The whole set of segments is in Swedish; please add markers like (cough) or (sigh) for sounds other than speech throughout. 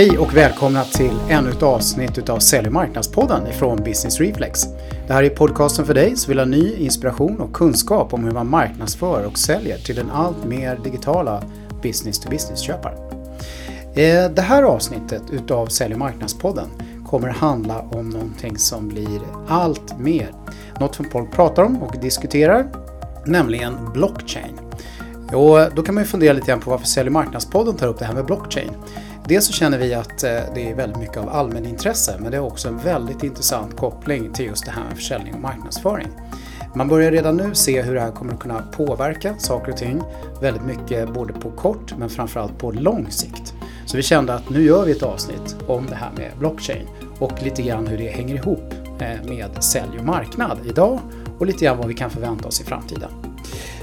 Hej och välkomna till ännu ett avsnitt av Sälj och marknadspodden ifrån Business Reflex. Det här är podcasten för dig som vill ha ny inspiration och kunskap om hur man marknadsför och säljer till den allt mer digitala business to business köparen. Eh, det här avsnittet utav Sälj och marknadspodden kommer handla om någonting som blir allt mer. Något som folk pratar om och diskuterar, nämligen blockchain. Och då kan man ju fundera lite grann på varför Sälj och marknadspodden tar upp det här med blockchain. Dels så känner vi att eh, det är väldigt mycket av allmänintresse men det är också en väldigt intressant koppling till just det här med försäljning och marknadsföring. Man börjar redan nu se hur det här kommer att kunna påverka saker och ting väldigt mycket både på kort men framförallt på lång sikt. Så vi kände att nu gör vi ett avsnitt om det här med blockchain och lite grann hur det hänger ihop eh, med sälj och marknad idag och lite grann vad vi kan förvänta oss i framtiden.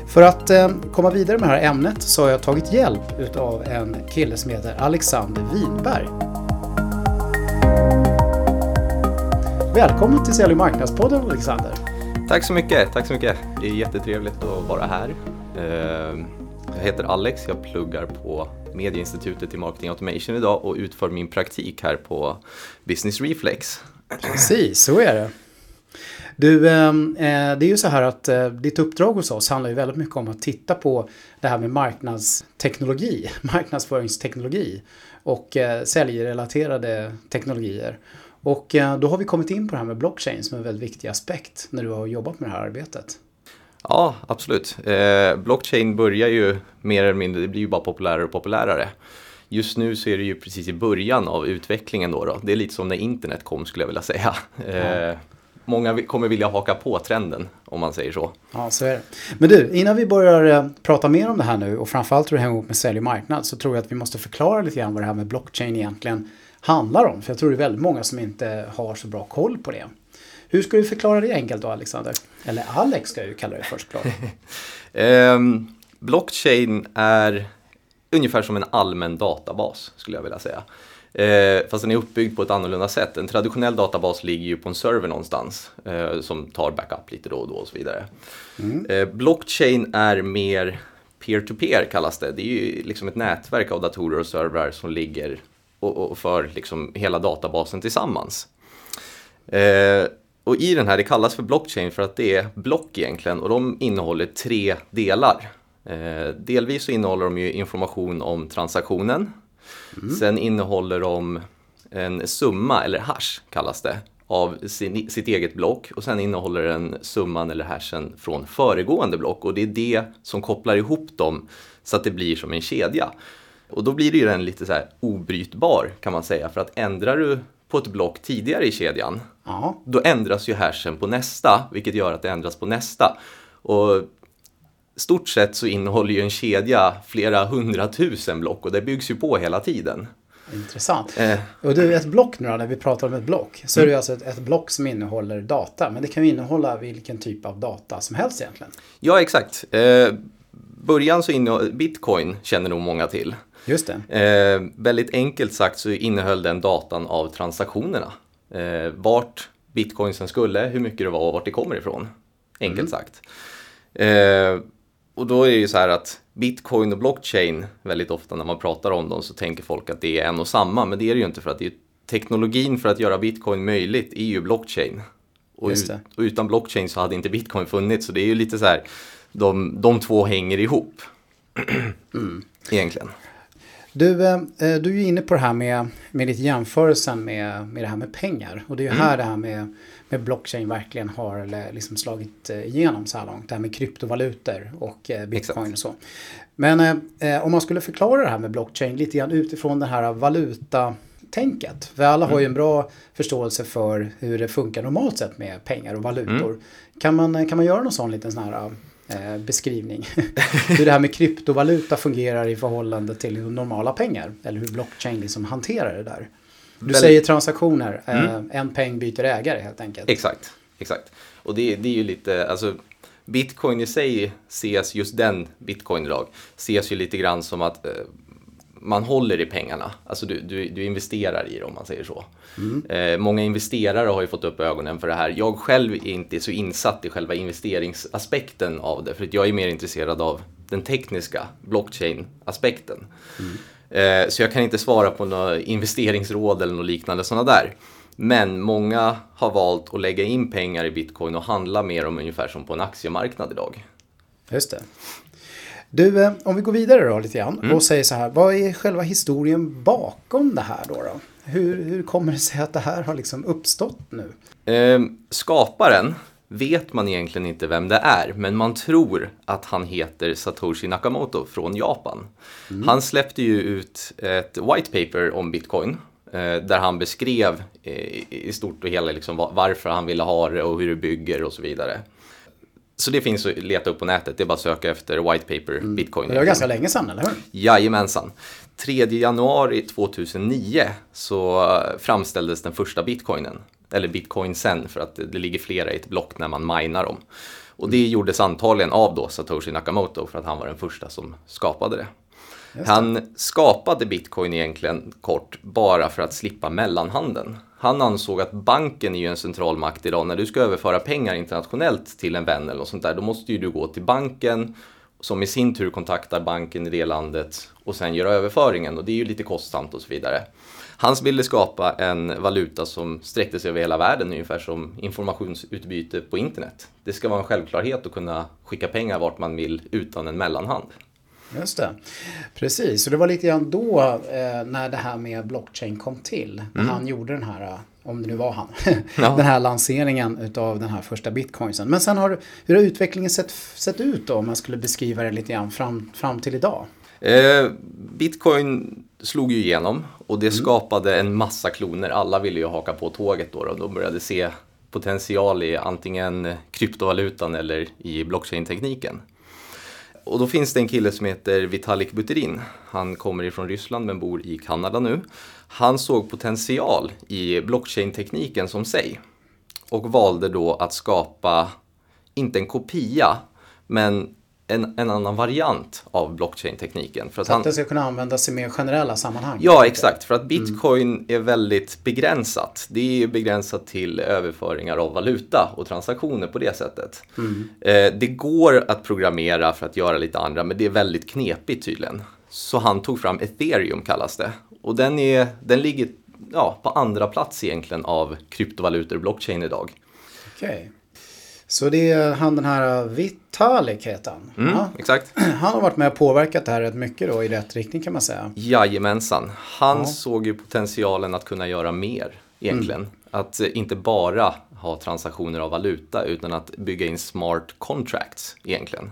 För att eh, komma vidare med det här ämnet så har jag tagit hjälp utav en kille som heter Alexander Winberg. Välkommen till Sälj och marknadspodden Alexander. Tack så mycket, tack så mycket. Det är jättetrevligt att vara här. Eh, jag heter Alex, jag pluggar på Medieinstitutet i Marketing Automation idag och utför min praktik här på Business Reflex. Precis, så är det. Du, ehm, eh, det är ju så här att eh, ditt uppdrag hos oss handlar ju väldigt mycket om att titta på det här med marknadsteknologi, (laughs) marknadsföringsteknologi och eh, säljrelaterade teknologier. Och då har vi kommit in på det här med blockchain som en väldigt viktig aspekt när du har jobbat med det här arbetet. Ja, absolut. Blockchain börjar ju mer eller mindre, det blir ju bara populärare och populärare. Just nu så är det ju precis i början av utvecklingen då. då. Det är lite som när internet kom skulle jag vilja säga. Eh, många kommer vilja haka på trenden om man säger så. Ja, så är det. Men du, innan vi börjar eh, prata mer om det här nu och framförallt hur det hänger ihop med sälj och marknad så tror jag att vi måste förklara lite grann vad det här med blockchain egentligen handlar om. För jag tror det är väldigt många som inte har så bra koll på det. Hur ska du förklara det enkelt då Alexander? Eller Alex ska jag ju kalla det först um, (laughs) blockchain är ungefär som en allmän databas skulle jag vilja säga. Eh, fast den är uppbyggd på ett annorlunda sätt. En traditionell databas ligger ju på en server någonstans eh, som tar backup lite då och då och så vidare. Mm. Eh, blockchain är mer peer-to-peer -peer kallas det. Det är ju liksom ett nätverk av datorer och servrar som ligger och, och för liksom hela databasen tillsammans. Eh, och i den här, det kallas för blockchain för att det är block egentligen och de innehåller tre delar. Eh, delvis så innehåller de ju information om transaktionen, Mm. Sen innehåller de en summa, eller hash kallas det, av sin, sitt eget block och sen innehåller den summan eller hashen från föregående block och det är det som kopplar ihop dem så att det blir som en kedja. Och då blir det ju den lite så här obrytbar kan man säga för att ändrar du på ett block tidigare i kedjan ja. då ändras ju hashen på nästa vilket gör att det ändras på nästa. Och stort sett så innehåller ju en kedja flera hundratusen block och det byggs ju på hela tiden. Intressant. Eh. Och du, ett block nu då, när vi pratar om ett block, så mm. är det alltså ett, ett, block som innehåller data. Men det kan ju innehålla vilken typ av data som helst egentligen. Ja, exakt. Eh, början så innehåller bitcoin känner nog många till. Just det. Eh, väldigt enkelt sagt så innehöll den datan av transaktionerna. Eh, vart bitcoinsen skulle, hur mycket det var och vart det kommer ifrån. Enkelt mm. sagt. Eh, och då är det ju så här att bitcoin och blockchain, väldigt ofta när man pratar om dem så tänker folk att det är en och samma, men det är det ju inte för att det är teknologin för att göra bitcoin möjligt är ju blockchain. Och, ut, och utan blockchain så hade inte bitcoin funnits, så det är ju lite så här, de, de två hänger ihop. (clears throat) mm. Egentligen. Du, eh, du är ju inne på det här med, med ditt jämförelsen med, med det här med pengar. Och det är ju mm. här det här med med blockchain verkligen har liksom slagit eh, igenom så här långt. Det här med kryptovalutor och eh, bitcoin Exakt. och så. Men eh, om man skulle förklara det här med blockchain lite grann utifrån det här valutatänket. För alla har ju en mm. bra förståelse för hur det funkar normalt sett med pengar och valutor. Mm. Kan, man, kan man göra någon sån liten sån här eh, beskrivning? (laughs) hur det här med kryptovaluta fungerar i förhållande till normala pengar? Eller hur blockchain liksom hanterar det där? Du väldigt... säger transaktioner, mm. Eh, en peng byter ägare helt enkelt. Exakt, exakt. Och det, det är ju lite, alltså bitcoin i sig ses, just den bitcoin idag, ses ju lite grann som att eh, man håller i pengarna. Alltså du, du, du investerar i det om man säger så. Mm. Eh, många investerare har ju fått upp ögonen för det här. Jag själv är inte så insatt i själva investeringsaspekten av det. För att jag är mer intresserad av den tekniska blockchain-aspekten. Mm. Eh, så jag kan inte svara på några investeringsråd eller något liknande sådana där. Men många har valt att lägga in pengar i bitcoin och handla mer om ungefär som på en aktiemarknad idag. Just det. Du, eh, om vi går vidare då lite grann Mm. och säger så här, vad är själva historien bakom det här då? då? Hur, hur kommer det sig att det här har liksom uppstått nu? Eh, skaparen vet man egentligen inte vem det är, men man tror att han heter Satoshi Nakamoto från Japan. Han släppte ju ut ett white paper om bitcoin eh, där han beskrev eh, i stort och hela liksom va- varför han ville ha det och hur det bygger och så vidare. Så det finns att leta upp på nätet, det är bara att söka efter white paper bitcoin. Det var ganska länge sedan, eller hur? Jajamensan. 3 januari 2009 så eh, framställdes den första bitcoinen. Eller bitcoinsen för att det, det ligger flera i ett block när man minar dem. Och det gjordes antagligen av då Satoshi Nakamoto för att han var den första som skapade det. Han skapade bitcoin egentligen kort bara för att slippa mellanhanden. Han ansåg att banken är ju en central makt idag. När du ska överföra pengar internationellt till en vän eller något sånt där, då måste ju du gå till banken som i sin tur kontaktar banken i det landet och sen gör överföringen och det är ju lite kostsamt och så vidare. Han ville skapa en valuta som sträckte sig över hela världen ungefär som informationsutbyte på internet. Det ska vara en självklarhet att kunna skicka pengar vart man vill utan en mellanhand. Just det. Precis, och det var lite grann då eh, när det här med blockchain kom till. När han gjorde den här, eh, om det nu var han, Ja. (laughs) den här lanseringen utav den här första bitcoinsen. Men sen har, hur har utvecklingen sett, sett ut då om man skulle beskriva det lite grann fram, fram till idag? Eh, Bitcoin slog ju igenom och det skapade en massa kloner. Alla ville ju haka på tåget då och de började se potential i antingen kryptovalutan eller i blockchain-tekniken. Och då finns det en kille som heter Vitalik Buterin. Han kommer ifrån Ryssland men bor i Kanada nu. Han såg potential i blockchain-tekniken som sig och valde då att skapa, inte en kopia, men en, en annan variant av blockchain-tekniken. För att Så han, att det ska kunna användas i mer generella sammanhang. Ja, exakt. För att bitcoin är väldigt begränsat. Det är begränsat till överföringar av valuta och transaktioner på det sättet. Eh, det går att programmera för att göra lite andra, men det är väldigt knepigt tydligen. Så han tog fram ethereum kallas det. Och den, är, den ligger ja, på andra plats egentligen av kryptovalutor och blockchain idag. Okej. Så det är han den här Vitalik heter han. Mm, Ja. Exakt. (clears throat) Han har varit med och påverkat det här rätt mycket då i rätt riktning kan man säga. Jajamensan. Han såg ju potentialen att kunna göra mer egentligen. Att eh, inte bara ha transaktioner av valuta utan att bygga in smart contracts egentligen.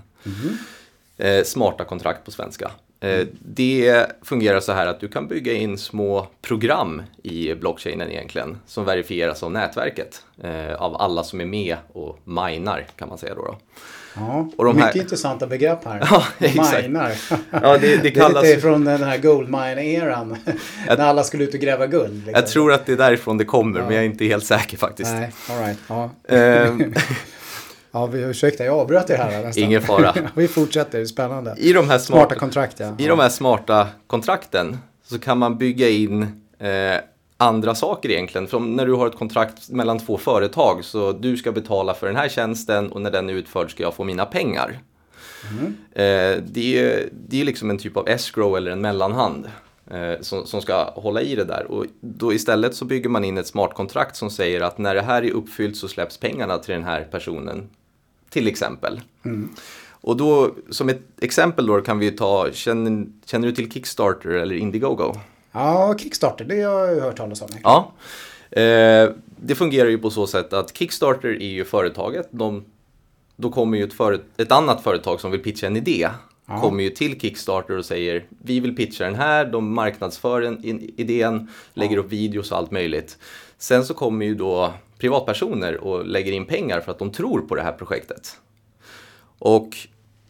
Eh, smarta kontrakt på svenska. Eh, det fungerar så här att du kan bygga in små program i blockchainen egentligen som verifieras av nätverket. Eh, av alla som är med och minar kan man säga då. då. Ja, Och de mycket här- intressanta begrepp här. (laughs) Ja. Minar. Ja, det, det (laughs) kallas... Det är från den här goldmine-eran. (laughs) när alla skulle ut och gräva guld. Liksom. Jag tror att det är därifrån det kommer, men jag är inte helt säker faktiskt. Nej, all right. Ja. Ja, vi, ursäkta, jag avbröt er här (laughs) nästan. Ingen fara. (laughs) vi fortsätter, det är spännande. I de här Smarta smarta, kontrakt, ja. I de här smarta kontrakten så kan man bygga in eh, andra saker egentligen. Som när du har ett kontrakt mellan två företag så du ska betala för den här tjänsten och när den är utförd ska jag få mina pengar. Eh, det, är, det är liksom en typ av escrow eller en mellanhand eh, som, som ska hålla i det där. Och då istället så bygger man in ett smart kontrakt som säger att när det här är uppfyllt så släpps pengarna till den här personen. Till exempel. Och då som ett exempel då kan vi ta, känner, känner du till Kickstarter eller Indiegogo? Ja, Kickstarter, det har jag hört talas om. Ja. Eh, det fungerar ju på så sätt att Kickstarter är ju företaget. De, då kommer ju ett, före, ett annat företag som vill pitcha en idé. Ja. Kommer ju till Kickstarter och säger vi vill pitcha den här. De marknadsför en, in, idén, lägger upp videos och allt möjligt. Sen så kommer ju då privatpersoner och lägger in pengar för att de tror på det här projektet. Och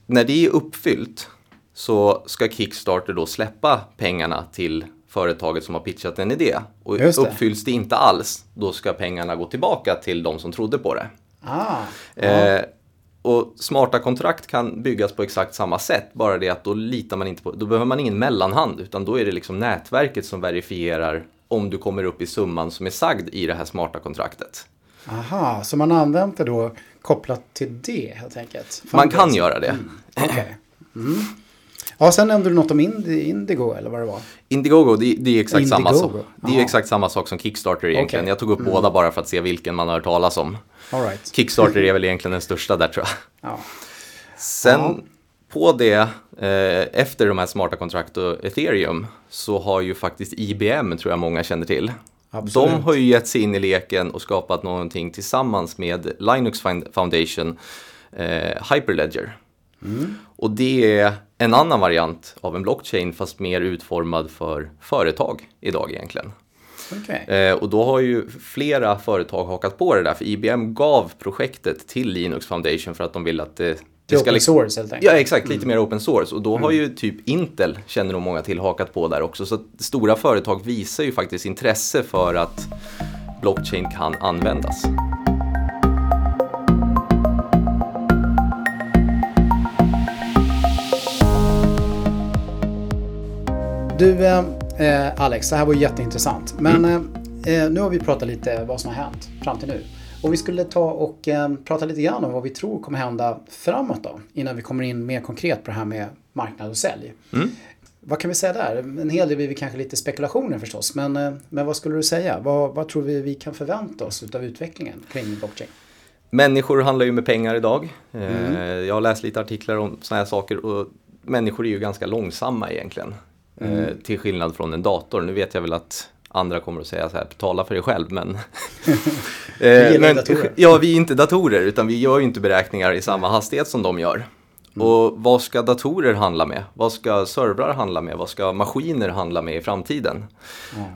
när det är uppfyllt så ska Kickstarter då släppa pengarna till företaget som har pitchat en idé. Och det. uppfylls det inte alls, då ska pengarna gå tillbaka till de som trodde på det. Ah, ja. Eh, och smarta kontrakt kan byggas på exakt samma sätt, bara det att då litar man inte på, då behöver man ingen mellanhand, utan då är det liksom nätverket som verifierar om du kommer upp i summan som är sagd i det här smarta kontraktet. Aha, så man det då kopplat till det helt enkelt? Man kan göra det. Okej. Mm. Ja, sen nämnde du något om Indigo eller vad det var. Indiegogo, det, det är exakt Indiegogo, samma sak. Det är ja. exakt samma sak som Kickstarter egentligen. Okej. Jag tog upp båda bara för att se vilken man har hört talas om. Right. Kickstarter är väl egentligen den största där tror jag. Ja. Sen. på det, eh, efter de här smarta kontrakt och ethereum, så har ju faktiskt IBM, tror jag många känner till. Absolut. De har ju gett sig in i leken och skapat någonting tillsammans med Linux Found- Foundation, eh, Hyperledger. Och det är en annan variant av en blockchain fast mer utformad för företag idag egentligen. Okej. Eh, och då har ju flera företag hakat på det där, för IBM gav projektet till Linux Foundation för att de vill att det, Det open liksom- source helt enkelt. Ja, exakt. Lite mer open source. Och då har ju typ Intel, känner nog många till, hakat på där också. Så att stora företag visar ju faktiskt intresse för att blockchain kan användas. Du, eh, eh, Alex, det här var jätteintressant. Men eh, eh, nu har vi pratat lite vad som har hänt fram till nu. Och vi skulle ta och eh, prata lite grann om vad vi tror kommer hända framåt då. Innan vi kommer in mer konkret på det här med marknad och sälj. Vad kan vi säga där? En hel del blir vi kanske lite spekulationer förstås. Men, eh, men vad skulle du säga? Vad, vad tror vi vi kan förvänta oss utav utvecklingen kring blockchain? Människor handlar ju med pengar idag. Eh, Jag har läst lite artiklar om sådana här saker och människor är ju ganska långsamma egentligen. Eh, till skillnad från en dator. Nu vet jag väl att andra kommer att säga så här, betala för dig själv, men... (laughs) Eh, gillar men (laughs) ja, vi är inte datorer, utan vi gör ju inte beräkningar i samma hastighet som de gör. Och vad ska datorer handla med? Vad ska servrar handla med? Vad ska maskiner handla med i framtiden?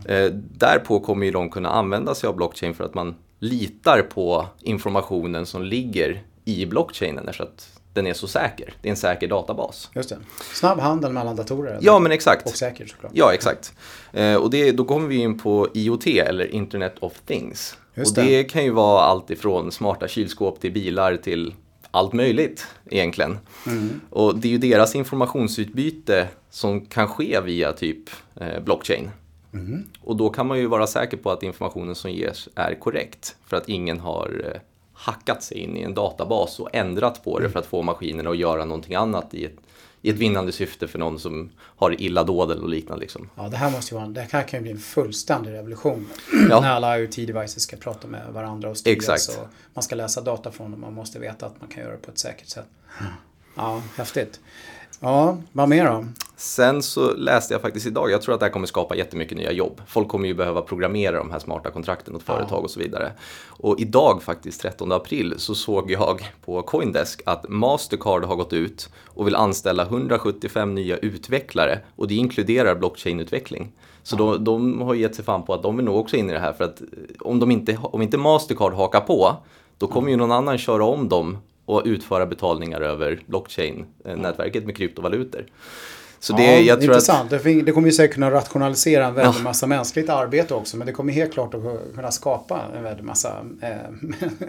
Eh, därpå kommer ju de kunna använda sig av blockchain för att man litar på informationen som ligger i blockchainen så att den är så säker. Det är en säker databas. Just det. Snabb handel mellan datorer. Ja, men exakt. Och säker såklart. Ja, exakt. Eh, och det, då kommer vi in på IoT eller Internet of Things. Just och det. det kan ju vara allt ifrån smarta kylskåp till bilar till allt möjligt egentligen. Mm. Och det är ju deras informationsutbyte som kan ske via typ eh, blockchain. Mm. Och då kan man ju vara säker på att informationen som ges är korrekt för att ingen har eh, hackat sig in i en databas och ändrat på Mm. det för att få maskinerna att göra någonting annat i ett, i ett vinnande syfte för någon som har illa dåd och liknande. Liksom. Ja, det här måste ju vara, det här kan ju bli en fullständig revolution. Ja. När alla IoT-devices ska prata med varandra och styras. Exakt. Och man ska läsa data från dem. Man måste veta att man kan göra det på ett säkert sätt. Ja, häftigt. Ja, vad mer då? Sen så läste jag faktiskt idag, jag tror att det här kommer skapa jättemycket nya jobb. Folk kommer ju behöva programmera de här smarta kontrakten åt företag och så vidare. Och idag faktiskt, 13 april, så såg jag på Coindesk att Mastercard har gått ut och vill anställa 175 nya utvecklare och det inkluderar blockchain-utveckling. Så de, de har gett sig fan på att de vill nog också in i det här för att om, de inte, om inte Mastercard hakar på, då kommer ju någon annan köra om dem och utföra betalningar över blockchain-nätverket med kryptovalutor. Så det, ja, jag tror att, intressant. Det, fin- det kommer ju säkert kunna rationalisera en väldig massa mänskligt arbete också. Men det kommer helt klart att kunna skapa en väldig massa eh,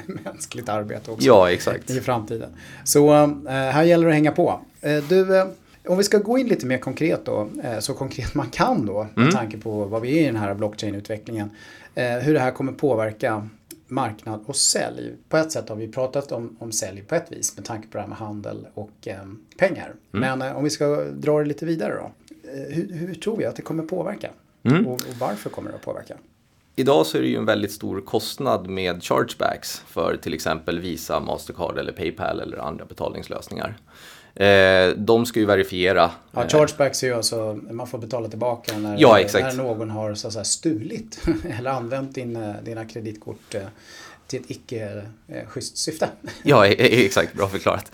(laughs) mänskligt arbete också. ja exakt. i framtiden. Så eh, här gäller det att hänga på. Eh, du, eh, om vi ska gå in lite mer konkret då, eh, så konkret man kan då, med Mm. tanke på vad vi är i den här blockchain-utvecklingen, eh, hur det här kommer påverka marknad och sälj. På ett sätt har vi pratat om, om sälj på ett vis med tanke på det här med handel och eh, pengar. Mm. Men eh, om vi ska dra det lite vidare då. Eh, hur, hur tror vi att det kommer påverka? Mm. Och, och varför kommer det att påverka? Idag så är det ju en väldigt stor kostnad med chargebacks för till exempel Visa, Mastercard eller Paypal eller andra betalningslösningar. Eh, de ska ju verifiera. Ja, eh, chargebacks är ju alltså, man får betala tillbaka när, Ja, när någon har så säga, stulit (laughs) eller använt din, eh, dina kreditkort eh, till ett icke eh, schysst syfte. (laughs) Ja, e- e- exakt. Bra förklarat.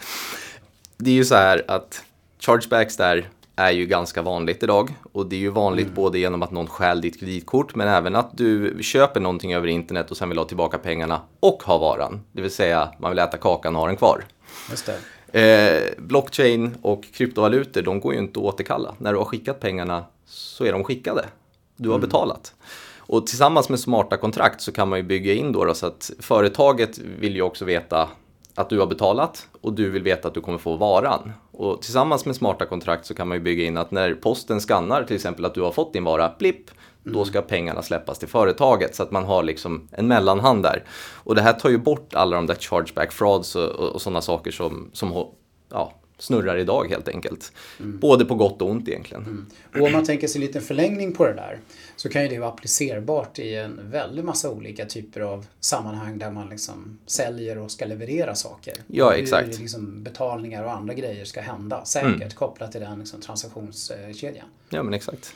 Det är ju så här att chargebacks där är ju ganska vanligt idag. Och det är ju vanligt både genom att någon stjäl ditt kreditkort men även att du köper någonting över internet och sen vill ha tillbaka pengarna och ha varan. Det vill säga man vill äta kakan och ha den kvar. Just det. Eh, blockchain och kryptovalutor, de går ju inte att återkalla. När du har skickat pengarna så är de skickade. Du har betalat. Och tillsammans med smarta kontrakt så kan man ju bygga in då, då så att företaget vill ju också veta att du har betalat och du vill veta att du kommer få varan. Och tillsammans med smarta kontrakt så kan man ju bygga in att när posten skannar till exempel att du har fått din vara, blipp, då ska pengarna släppas till företaget så att man har liksom en mellanhand där. Och det här tar ju bort alla de där chargeback frauds och, och, och sådana saker som, som ja, snurrar idag helt enkelt. Mm. Både på gott och ont egentligen. Mm. Och om man tänker sig en liten förlängning på det där så kan ju det vara applicerbart i en väldig massa olika typer av sammanhang där man liksom säljer och ska leverera saker. Ja, exakt. Hur liksom betalningar och andra grejer ska hända säkert mm. kopplat till den liksom transaktionskedjan. Ja, men exakt.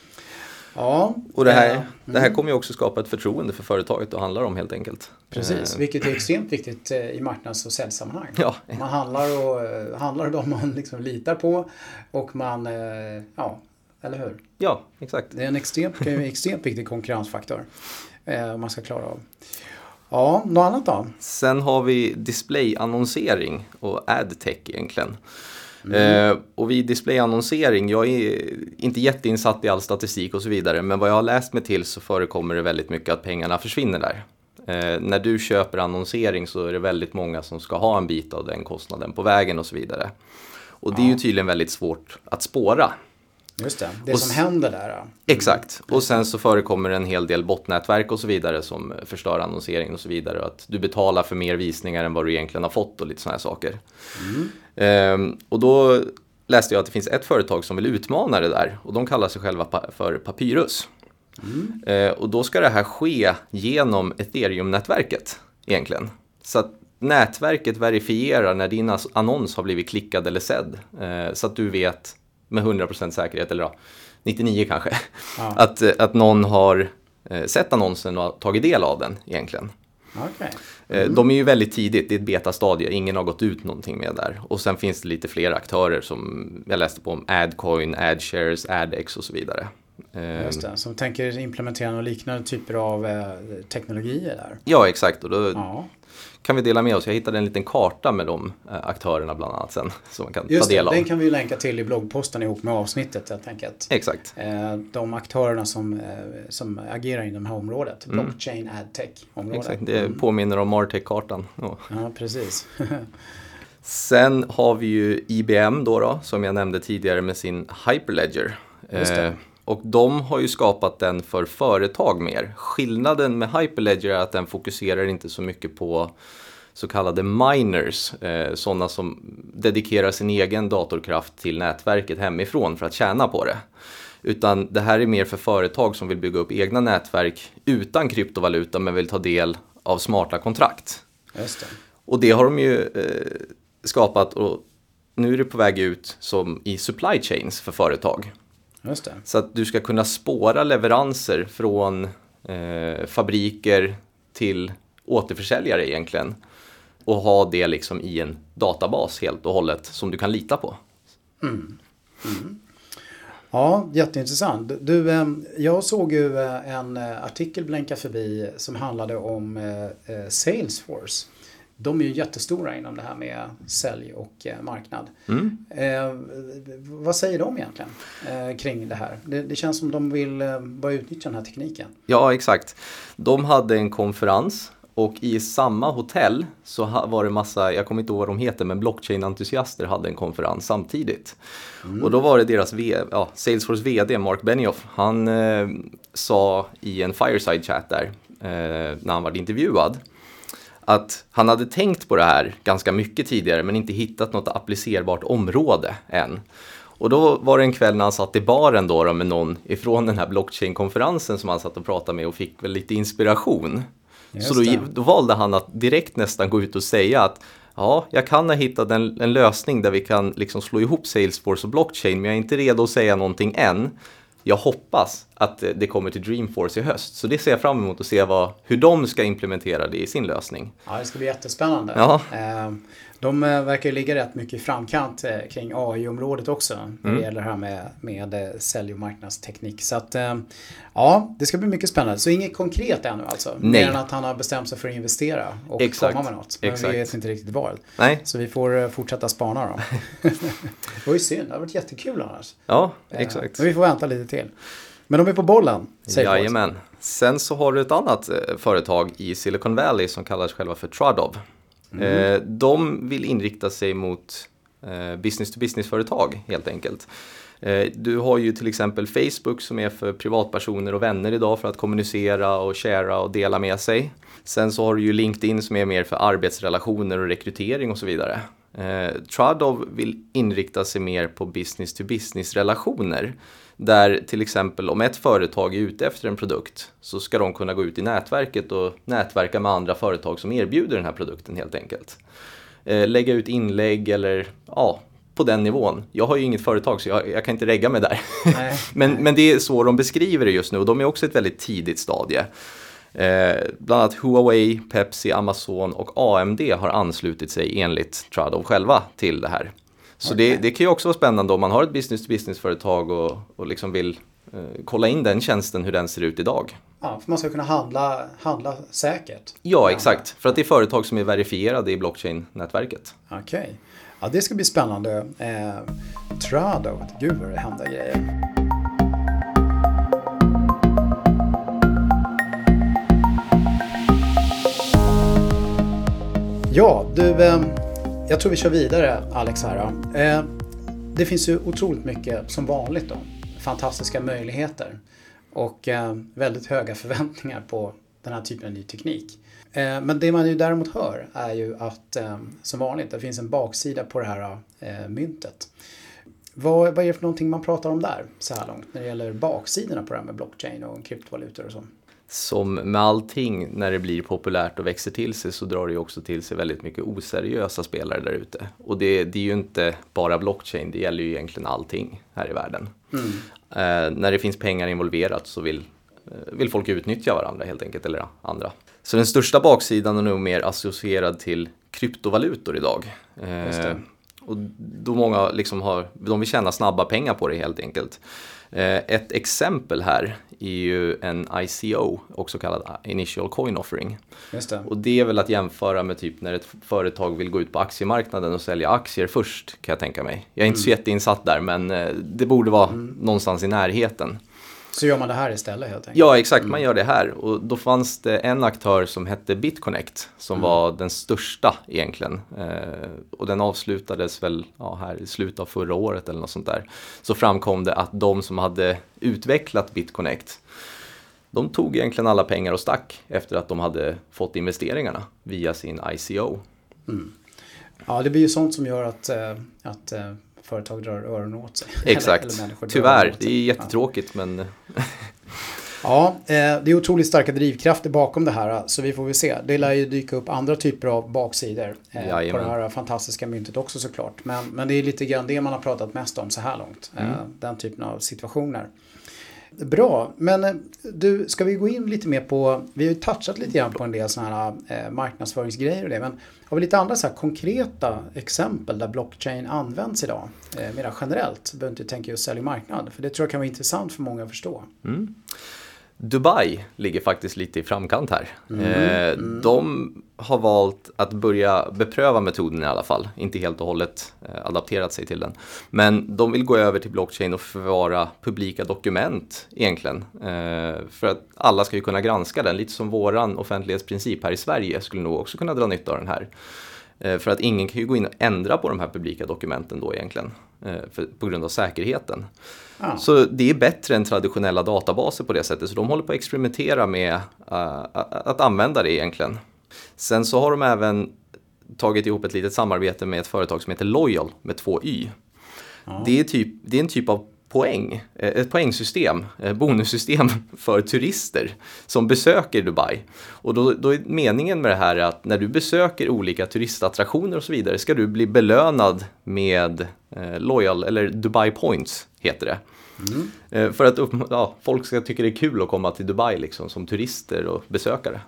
Ja, och det här, mm. det här kommer ju också skapa ett förtroende för företaget och handlar om helt enkelt. Precis, eh. vilket är extremt viktigt eh, i marknads och säljsammanhang. Ja. Man handlar och eh, handlar de man (laughs) liksom litar på och man, ja, eller hur? Ja, exakt. Det är en extremt, en extremt viktig konkurrensfaktor man ska klara av. Ja, något annat då? Sen har vi displayannonsering och adtech egentligen. Mm. Eh, och vid displayannonsering, jag är inte jätteinsatt i all statistik och så vidare, men vad jag har läst mig till så förekommer det väldigt mycket att pengarna försvinner där. Eh, när du köper annonsering så är det väldigt många som ska ha en bit av den kostnaden på vägen och så vidare. Och det är ju tydligen väldigt svårt att spåra. Just det, det och, som händer där. Mm. Exakt, och sen så förekommer en hel del botnätverk och så vidare som förstör annonseringen och så vidare. Och att du betalar för mer visningar än vad du egentligen har fått och lite sådana här saker. Mm. Ehm, och då läste jag att det finns ett företag som vill utmana det där och de kallar sig själva pa för Papyrus. Mm. Ehm, och då ska det här ske genom ethereum-nätverket egentligen. Så att nätverket verifierar när din annons har blivit klickad eller sedd. Ehm, så att du vet med 100% säkerhet, eller ja, 99 kanske, ja. (laughs) att, att någon har eh, sett annonsen och tagit del av den egentligen. Okay. Eh, mm. De är ju väldigt tidigt, det är ett betastadie, ingen har gått ut någonting med där. Och sen finns det lite fler aktörer som jag läste på om Adcoin, AdShares, AdX och så vidare. Just det, som tänker implementera några liknande typer av eh, teknologier där. Ja, exakt. Och då ja kan vi dela med oss. Jag hittade en liten karta med de eh, aktörerna bland annat sen. (laughs) Som man kan Just ta del av. Den kan vi länka till i bloggposten ihop med avsnittet helt enkelt. Exakt. Eh, de aktörerna som, eh, som agerar inom det här området. Mm. Blockchain adtech området. Exakt, det mm. påminner om Martech-kartan. Oh. Ja, precis. (laughs) sen har vi ju IBM då, då, som jag nämnde tidigare med sin Hyperledger. Just det. Och de har ju skapat den för företag mer. Skillnaden med Hyperledger är att den fokuserar inte så mycket på så kallade miners, eh, sådana som dedikerar sin egen datorkraft till nätverket hemifrån för att tjäna på det. Utan det här är mer för företag som vill bygga upp egna nätverk utan kryptovaluta men vill ta del av smarta kontrakt. Just det. Och det har de ju eh, skapat och nu är det på väg ut som i supply chains för företag. Så att du ska kunna spåra leveranser från eh, fabriker till återförsäljare egentligen. Och ha det liksom i en databas helt och hållet som du kan lita på. Mm. Mm. Ja, jätteintressant. Du, eh, jag såg ju eh, en eh, artikel blänka förbi som handlade om Salesforce de är ju jättestora inom det här med sälj och eh, marknad. Mm. Eh, vad säger de egentligen eh, kring det här? Det, det, känns som de vill eh, börja utnyttja den här tekniken. Ja, exakt. De hade en konferens och i samma hotell så var det massa, jag kommer inte ihåg vad de heter, men blockchain-entusiaster hade en konferens samtidigt. Mm. Och då var det deras v, ja, Salesforce VD Mark Benioff, han eh, sa i en fireside chat där eh, när han var intervjuad att han hade tänkt på det här ganska mycket tidigare men inte hittat något applicerbart område än. Och då var det en kväll när han satt i baren då, då med någon ifrån den här blockchain-konferensen som han satt och pratade med och fick väl lite inspiration. Just Så då, då, valde han att direkt nästan gå ut och säga att ja, jag kan ha hittat en, en lösning där vi kan liksom slå ihop Salesforce och blockchain men jag är inte redo att säga någonting än jag hoppas att det kommer till Dreamforce i höst. Så det ser jag fram emot att se vad, hur de ska implementera det i sin lösning. Ja, det ska bli jättespännande. Ja. De eh, verkar ju ligga rätt mycket i framkant eh, kring AI-området också. När det mm. gäller det här med, med eh, sälj och marknadsteknik. Så att ja, det ska bli mycket spännande. Så inget konkret ännu alltså? Nej. Mer än att han har bestämt sig för att investera och Exakt. komma med något. Men Exakt. vi vet inte riktigt vad. Nej. Så vi får fortsätta spana då. (laughs) det var ju synd, det har varit jättekul annars. Ja, exakt. Men vi får vänta lite till. Men de är på bollen. Jajamän. Sen så har du ett annat företag i Silicon Valley som kallas själva för Tradov. Mm. Eh, de vill inrikta sig mot eh, business to business-företag helt enkelt. Eh, du har ju till exempel Facebook som är för privatpersoner och vänner idag för att kommunicera och sharea och dela med sig. Sen så har du ju LinkedIn som är mer för arbetsrelationer och rekrytering och så vidare. Eh, Tradov vill inrikta sig mer på business to business relationer. Där till exempel om ett företag är ute efter en produkt så ska de kunna gå ut i nätverket och nätverka med andra företag som erbjuder den här produkten helt enkelt. Eh, lägga ut inlägg eller ja, på den nivån. Jag har ju inget företag så jag, jag kan inte regga mig där. (laughs) men, men det är så de beskriver det just nu och de är också ett väldigt tidigt stadie. Eh, bland annat Huawei, Pepsi, Amazon och AMD har anslutit sig enligt Tradov själva till det här. Så okay. det, det, kan ju också vara spännande om man har ett business-to-business-företag och, och liksom vill eh, kolla in den tjänsten, hur den ser ut idag. Ja, för man ska kunna handla, handla säkert. Ja, exakt. För att det är företag som är verifierade i blockchain-nätverket. Okej. Okay. Ja, det ska bli spännande. Eh, Trado, gud vad det händer grejer. Ja, du, eh, jag tror vi kör vidare Alex här. Eh, det finns ju otroligt mycket som vanligt då. Fantastiska möjligheter och eh, väldigt höga förväntningar på den här typen av ny teknik. Eh, men det man ju däremot hör är ju att eh, som vanligt, det finns en baksida på det här eh, myntet. Vad, vad är det för någonting man pratar om där så här långt när det gäller baksidorna på det här med blockchain och kryptovalutor och så? Som med allting när det blir populärt och växer till sig så drar det ju också till sig väldigt mycket oseriösa spelare där ute. Och det, det, är ju inte bara blockchain, det gäller ju egentligen allting här i världen. Mm. Eh, när det finns pengar involverat så vill, eh, vill folk utnyttja varandra helt enkelt, eller andra. Så den största baksidan är nog mer associerad till kryptovalutor idag. Eh, och då många liksom har, de vill tjäna snabba pengar på det helt enkelt. Eh, ett exempel här är ju en ICO, också kallad Initial Coin Offering. Det. Och det är väl att jämföra med typ när ett företag vill gå ut på aktiemarknaden och sälja aktier först kan jag tänka mig. Jag är inte mm. så jätteinsatt där men eh, det borde vara mm. någonstans i närheten. Så gör man det här istället helt enkelt? Ja, exakt. Man mm. gör det här. Och då fanns det en aktör som hette BitConnect som mm. var den största egentligen. Eh, och den avslutades väl ja, här i slutet av förra året eller något sånt där. Så framkom det att de som hade utvecklat BitConnect de tog egentligen alla pengar och stack efter att de hade fått investeringarna via sin ICO. Mm. Ja, det blir ju sånt som gör att, eh, att eh, företag drar öronen åt sig. (laughs) Exakt, eller, eller tyvärr. Det är jättetråkigt ja. men... (laughs) ja, eh, det är otroligt starka drivkrafter bakom det här så vi får väl se. Det lär ju dyka upp andra typer av baksidor eh, på det här fantastiska myntet också såklart. Men, men det är lite grann det man har pratat mest om så här långt. Eh, mm. Den typen av situationer. Bra, men eh, du, ska vi gå in lite mer på, vi har ju touchat lite grann på en del sådana här eh, marknadsföringsgrejer och det, men har vi lite andra så här konkreta exempel där blockchain används idag? Eh, mer generellt, behöver inte tänka just sälj marknad, för det tror jag kan vara intressant för många att förstå. Mm. Dubai ligger faktiskt lite i framkant här. Mm, eh, mm. De har valt att börja bepröva metoden i alla fall, inte helt och hållet eh, adapterat sig till den. Men de vill gå över till blockchain och förvara publika dokument egentligen. Eh, för att alla ska ju kunna granska den, lite som våran offentlighetsprincip här i Sverige skulle nog också kunna dra nytta av den här. Eh, för att ingen kan ju gå in och ändra på de här publika dokumenten då egentligen, eh, för, på grund av säkerheten. Ah. Så det är bättre än traditionella databaser på det sättet, så de håller på att experimentera med uh, att använda det egentligen. Sen så har de även tagit ihop ett litet samarbete med ett företag som heter Loyal med två Y. Ah. Det, är typ, det är en typ av poäng, eh, ett poängsystem, eh, bonussystem (laughs) för turister som besöker Dubai. Och då, då, är meningen med det här att när du besöker olika turistattraktioner och så vidare ska du bli belönad med eh, Loyal, eller Dubai Points heter det. Mm. För att ja, folk ska tycka det är kul att komma till Dubai liksom, som turister och besökare.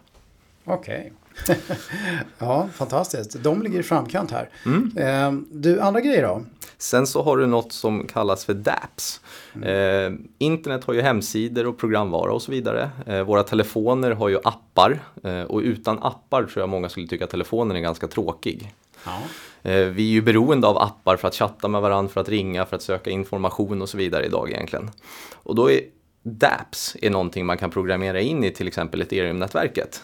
Okej. Okay. (laughs) ja, fantastiskt. De ligger i framkant här. Mm. Eh, du, andra grejer då? Sen så har du något som kallas för DApps. Mm. Eh, internet har ju hemsidor och programvara och så vidare. Eh, våra telefoner har ju appar eh, och utan appar tror jag många skulle tycka att telefonen är ganska tråkig. Ja. Eh, vi är ju beroende av appar för att chatta med varandra, för att ringa, för att söka information och så vidare idag egentligen. Och då är DApps är någonting man kan programmera in i till exempel Ethereum-nätverket.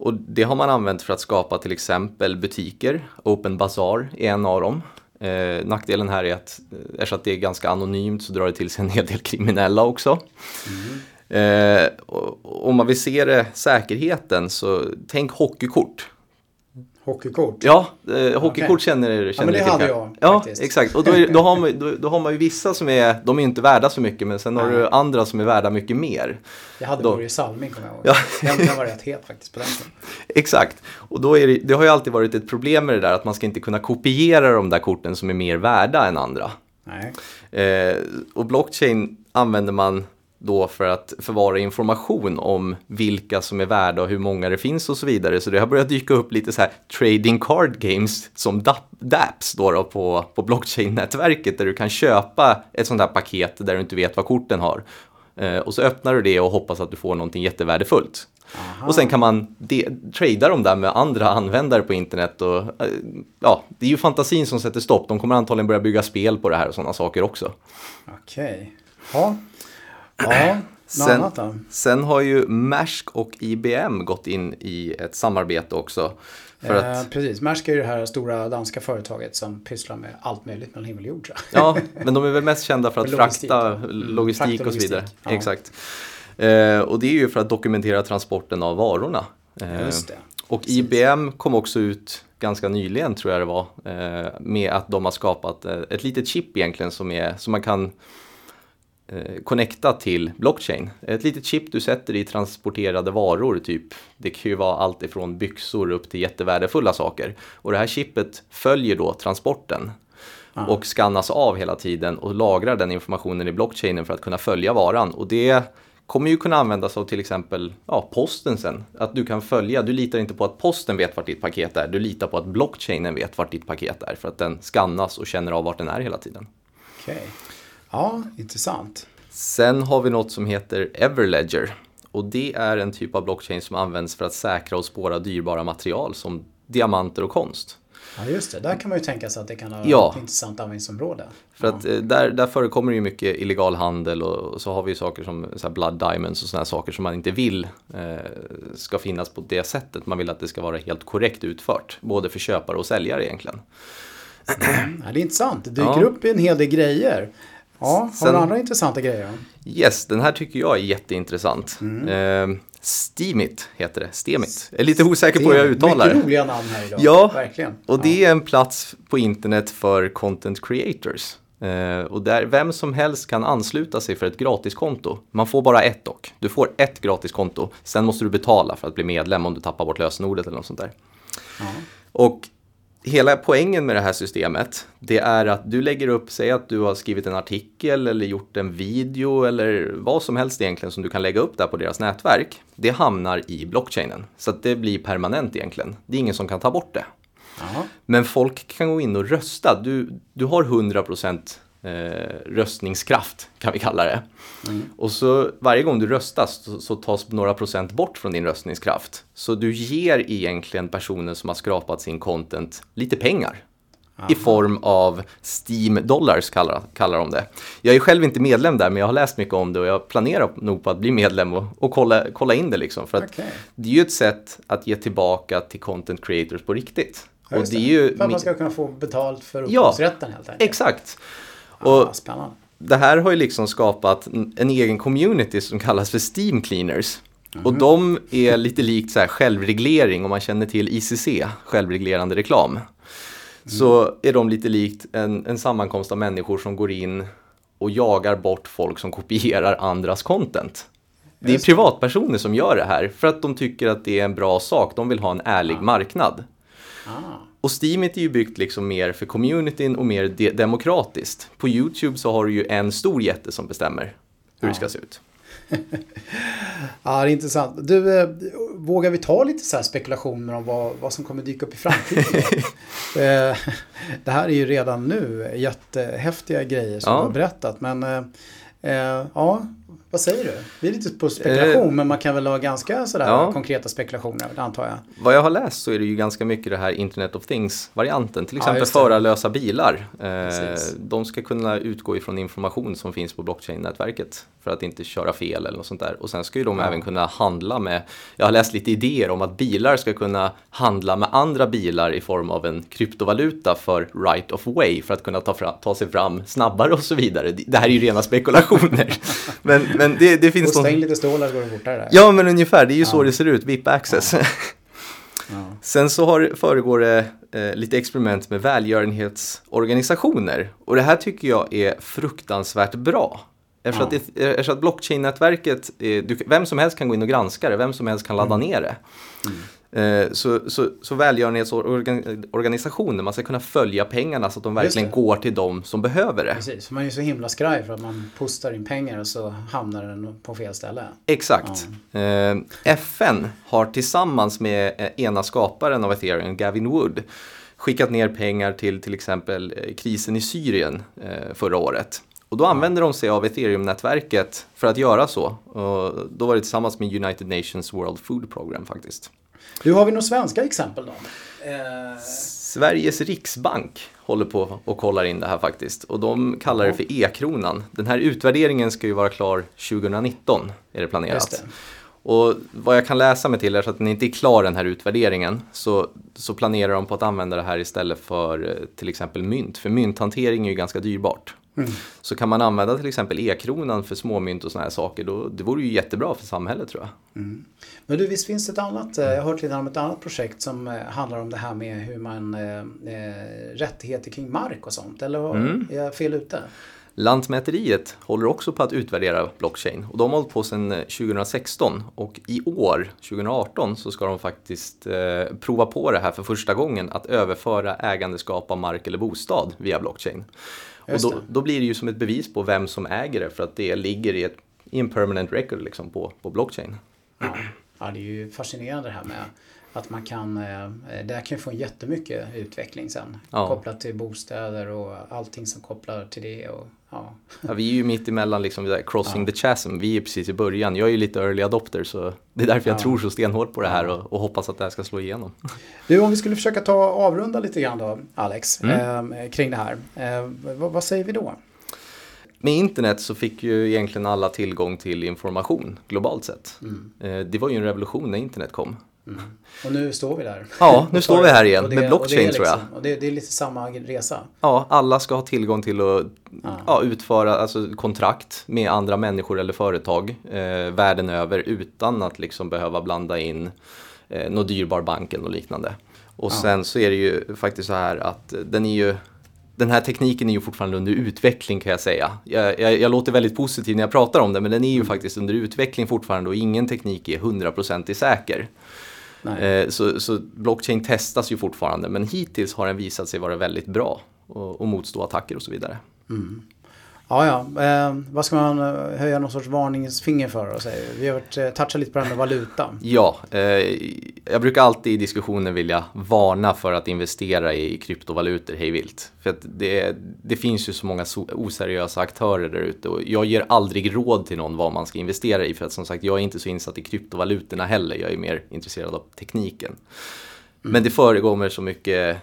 Och det har man använt för att skapa till exempel butiker. Open Bazaar är en av dem. Eh, nackdelen här är att eh, eftersom det är ganska anonymt så drar det till sig en hel del kriminella också. Mm. Eh, om man vill se det, säkerheten så tänk hockeykort. Hockeykort? Ja, eh, hockeykort okay. känner, känner ja, men det hade jag Ja, faktiskt. exakt. Och då, är, då, har man, då, då, har man ju vissa som är, de är inte värda så mycket men sen har du andra som är värda mycket mer. Jag hade Börje Salming kommer jag ihåg. Ja. Den, var rätt het faktiskt på den tiden. (laughs) Exakt. Och då är det, det har ju alltid varit ett problem med det där att man ska inte kunna kopiera de där korten som är mer värda än andra. Nej. Eh, och blockchain använder man då för att förvara information om vilka som är värda och hur många det finns och så vidare. Så det har börjat dyka upp lite så här trading card games som DApps då, då på, på blockchain-nätverket där du kan köpa ett sånt här paket där du inte vet vad korten har. Eh, och så öppnar du det och hoppas att du får någonting jättevärdefullt. Aha. Och sen kan man trada dem där med andra användare på internet. Och, eh, ja, det är ju fantasin som sätter stopp. De kommer antagligen börja bygga spel på det här och sådana saker också. Okej. Okay. Ja, Ja, (clears throat) sen, annat då? sen har ju Maersk och IBM gått in i ett samarbete också. För eh, att... Precis, Maersk är ju det här stora danska företaget som pysslar med allt möjligt mellan himmel och jord. Ja, men de är väl mest kända för att logistik, frakta mm, logistik, och så vidare. Ja. Exakt. Eh, och det är ju för att dokumentera transporten av varorna. Eh, Just det. Och precis. IBM kom också ut ganska nyligen tror jag det var eh, med att de har skapat eh, ett litet chip egentligen som, är, som man kan connecta till blockchain. Ett litet chip du sätter i transporterade varor, typ. Det kan ju vara allt ifrån byxor upp till jättevärdefulla saker. Och det här chippet följer då transporten ah. och skannas av hela tiden och lagrar den informationen i blockchainen för att kunna följa varan. Och det kommer ju kunna användas av till exempel ja, posten sen. Att du kan följa, du litar inte på att posten vet vart ditt paket är, du litar på att blockchainen vet vart ditt paket är för att den skannas och känner av vart den är hela tiden. Okay. Ja, intressant. Sen har vi något som heter Everledger. Och det är en typ av blockchain som används för att säkra och spåra dyrbara material som diamanter och konst. Ja just det, där kan man ju tänka sig att det kan ha ja. ett intressant användningsområde. För ja. att eh, där, där förekommer ju mycket illegal handel och så har vi saker som så blood diamonds och sådana saker som man inte vill eh, ska finnas på det sättet. Man vill att det ska vara helt korrekt utfört, både för köpare och säljare egentligen. Mm, det är intressant, det dyker ja. upp en hel del grejer. Ja, har du andra intressanta grejer? Yes, den här tycker jag är jätteintressant. Mm. Eh, Steemit heter det, Steemit. Jag är lite osäker på hur jag uttalar det. Mycket roliga namn här idag. Ja, Verkligen. och det är en plats på internet för content creators. Eh, och där vem som helst kan ansluta sig för ett gratiskonto. Man får bara ett dock. Du får ett gratiskonto. Sen måste du betala för att bli medlem om du tappar bort lösenordet eller något sånt där. Ja. Och hela poängen med det här systemet, det är att du lägger upp, säg att du har skrivit en artikel eller gjort en video eller vad som helst egentligen som du kan lägga upp där på deras nätverk. Det hamnar i blockchainen, så att det blir permanent egentligen. Det är ingen som kan ta bort det. Aha. Men folk kan gå in och rösta. Du, du har 100% eh, röstningskraft kan vi kalla det. Mm. Och så varje gång du röstar så, så, tas några procent bort från din röstningskraft. Så du ger egentligen personen som har skrapat sin content lite pengar. Aha. I form av Steam Dollars kallar, kallar de det. Jag är själv inte medlem där men jag har läst mycket om det och jag planerar nog på att bli medlem och, och kolla, kolla in det liksom. För att okay. det är ju ett sätt att ge tillbaka till content creators på riktigt. Och det är ju för att man ska kunna få betalt för upphovsrätten ja, helt enkelt. Exakt. Och spännande. Det här har ju liksom skapat en egen community som kallas för Steam Cleaners. Mm. Och de är lite likt så här självreglering om man känner till ICC, självreglerande reklam. Mm. Så är de lite likt en, en sammankomst av människor som går in och jagar bort folk som kopierar andras content. Det är privatpersoner som gör det här för att de tycker att det är en bra sak. De vill ha en ärlig ah. marknad. Ah. Och Steamit är ju byggt liksom mer för communityn och mer de demokratiskt. På YouTube så har du ju en stor jätte som bestämmer hur ja. det ska se ut. (laughs) ja, det är intressant. Du, eh, vågar vi ta lite så här spekulationer om vad, vad som kommer dyka upp i framtiden? (laughs) eh, det här är ju redan nu jättehäftiga grejer som ja. du har berättat. Men eh, eh ja, vad säger du? Vi är lite på spekulation eh, men man kan väl ha ganska sådär ja. konkreta spekulationer antar jag. Vad jag har läst så är det ju ganska mycket det här Internet of Things-varianten. Till exempel ja, förarlösa bilar. Eh, de ska kunna utgå ifrån information som finns på blockchain-nätverket för att inte köra fel eller något sånt där. Och sen ska ju de ja. även kunna handla med, jag har läst lite idéer om att bilar ska kunna handla med andra bilar i form av en kryptovaluta för right of way för att kunna ta, fram, ta sig fram snabbare och så vidare. Det här är ju rena spekulationer. (laughs) men, men det, det finns... Stäng lite stålar så går det fortare. Ja, men ungefär. Det är ju ja. så det ser ut. VIP access. Ja. (laughs) Ja. Sen så har, föregår det eh, lite experiment med välgörenhetsorganisationer. Och det här tycker jag är fruktansvärt bra. Eftersom, ja. att, det, eftersom att blockchain-nätverket, vem som helst kan gå in och granska det, vem som helst kan ladda mm. ner det. Mm. Eh, så, så, så välgörenhetsorganisationer, man ska kunna följa pengarna så att de verkligen går till de som behöver det. Precis, man är ju så himla skraj för att man postar in pengar och så hamnar den på fel ställe. Exakt. Ja. Eh, FN har tillsammans med eh, ena skaparen av ethereum, Gavin Wood, skickat ner pengar till till exempel krisen i Syrien förra året. Och då använder de sig av ethereum-nätverket för att göra så. Och då var det tillsammans med United Nations World Food Program faktiskt. Du, har vi några svenska exempel då? Eh... Sveriges riksbank håller på och kollar in det här faktiskt. Och de kallar det för e-kronan. Den här utvärderingen ska ju vara klar 2019, är det planerat. Det. Och vad jag kan läsa mig till är så att den inte är klar den här utvärderingen så, så planerar de på att använda det här istället för eh, till exempel mynt. För mynthantering är ju ganska dyrbart. Mm. Så kan man använda till exempel e-kronan för småmynt och sådana här saker, då, det vore ju jättebra för samhället tror jag. Mm. Men du, visst finns det ett annat, eh, jag har hört lite om ett annat projekt som eh, handlar om det här med hur man, eh, rättigheter kring mark och sånt, eller mm. är jag fel ute? Lantmäteriet håller också på att utvärdera blockchain och de har hållit på sedan 2016 och i år, 2018, så ska de faktiskt eh, prova på det här för första gången att överföra ägandeskap av mark eller bostad via blockchain. Och då, då, blir det ju som ett bevis på vem som äger det för att det ligger i, ett, i en permanent record liksom på, på blockchain. Ja. ja, det är ju fascinerande det här med att man kan, eh, det här kan ju få jättemycket utveckling sen. Ja. Kopplat till bostäder och allting som kopplar till det. Och, ja. (laughs) ja vi är ju mitt emellan liksom crossing ja. the chasm. Vi är precis i början. Jag är ju lite early adopter så det är därför jag tror så stenhårt på det här och, och, hoppas att det här ska slå igenom. (laughs) Du, om vi skulle försöka ta avrunda lite grann då, Alex, mm. eh, kring det här. Eh, vad, vad säger vi då? Med internet så fick ju egentligen alla tillgång till information globalt sett. Mm. Eh, det var ju en revolution när internet kom. Mm. (laughs) Och nu står vi där. Ja, nu (laughs) står vi här igen det, med blockchain liksom, tror jag. Och det, det, är lite samma resa. Ja, alla ska ha tillgång till att ah. ja, utföra alltså, kontrakt med andra människor eller företag eh, världen över utan att liksom behöva blanda in eh, någon dyrbar bank eller liknande. Och ah. sen så är det ju faktiskt så här att den är ju den här tekniken är ju fortfarande under utveckling kan jag säga. Jag, jag, jag, låter väldigt positiv när jag pratar om det men den är ju mm. faktiskt under utveckling fortfarande och ingen teknik är hundraprocentigt säker. Eh, så, så, blockchain testas ju fortfarande men hittills har den visat sig vara väldigt bra och, och motstå attacker och så vidare. Mm. Ja, ja. Eh, vad ska man eh, höja någon sorts varningsfinger för? Och säga? Vi har varit, eh, touchat lite på det här med valuta. Ja, eh, jag brukar alltid i diskussioner vilja varna för att investera i kryptovalutor hejvilt. För att det, det finns ju så många oseriösa aktörer där ute och jag ger aldrig råd till någon vad man ska investera i. För att som sagt, jag är inte så insatt i kryptovalutorna heller. Jag är mer intresserad av tekniken. Mm. Men det förekommer så mycket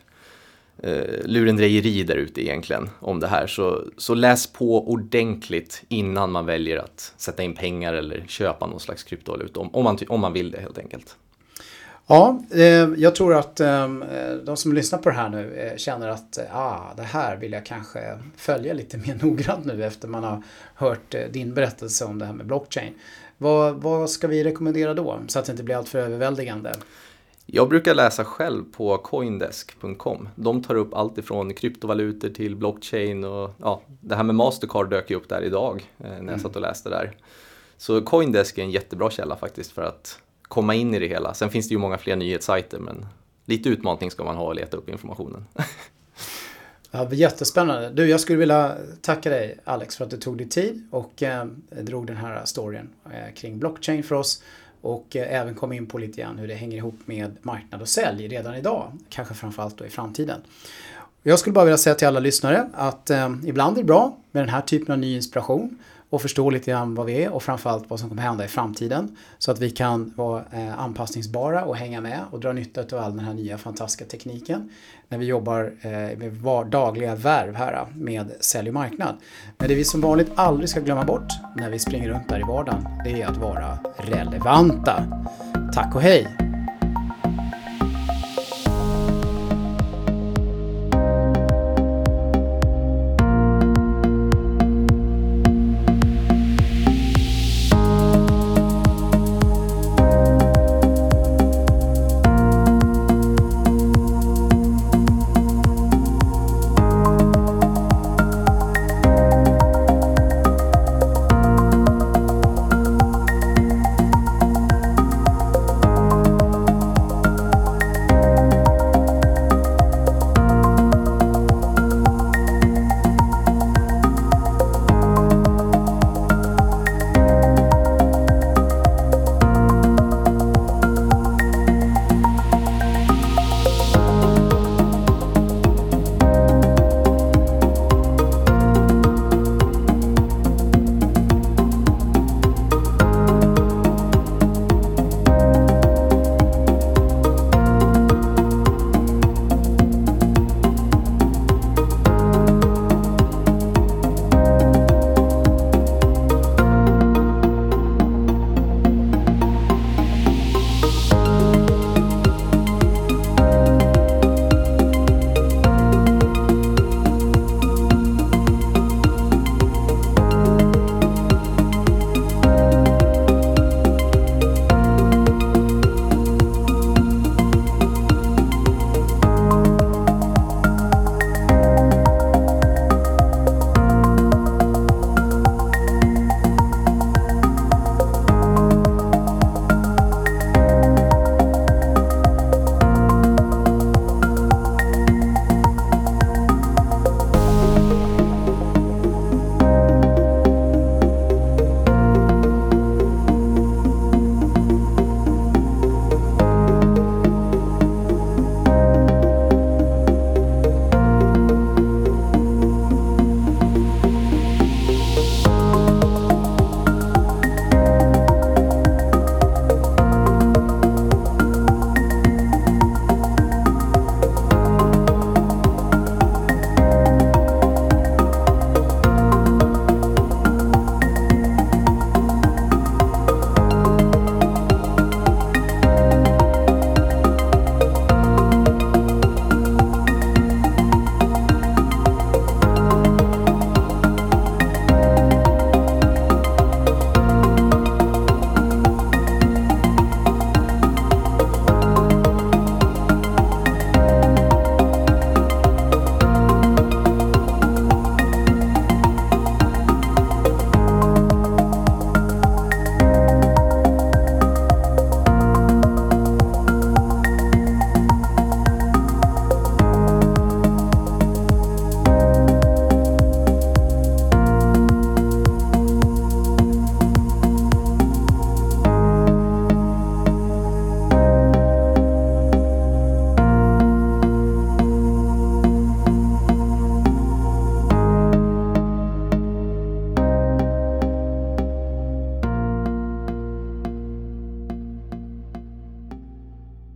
eh, lurendrejeri där ute egentligen om det här. Så, så läs på ordentligt innan man väljer att sätta in pengar eller köpa någon slags kryptovaluta om, om, man, om man vill det helt enkelt. Ja, eh, jag tror att eh, de som lyssnar på det här nu eh, känner att eh, ah, det här vill jag kanske följa lite mer (laughs) noggrant nu efter man har hört eh, din berättelse om det här med blockchain. Vad, vad ska vi rekommendera då så att det inte blir alltför överväldigande? Jag brukar läsa själv på coindesk.com. De tar upp allt ifrån kryptovalutor till blockchain och ja, det här med Mastercard dök ju upp där idag eh, när jag mm. satt och läste där. Så Coindesk är en jättebra källa faktiskt för att komma in i det hela. Sen finns det ju många fler nyhetssajter men lite utmaning ska man ha att leta upp informationen. (laughs) Ja, jättespännande. Du, jag skulle vilja tacka dig Alex för att du tog dig tid och eh, drog den här storyn eh, kring blockchain för oss och eh, även komma in på lite grann hur det hänger ihop med marknad och sälj redan idag, kanske framförallt då i framtiden. Jag skulle bara vilja säga till alla lyssnare att eh, ibland är det bra med den här typen av ny inspiration och förstå lite grann vad vi är och framförallt vad som kommer hända i framtiden. Så att vi kan vara eh, anpassningsbara och hänga med och dra nytta av all den här nya fantastiska tekniken när vi jobbar eh, med dagliga värv här eh, med sälj och marknad. Men det vi som vanligt aldrig ska glömma bort när vi springer runt där i vardagen, det är att vara relevanta. Tack och hej!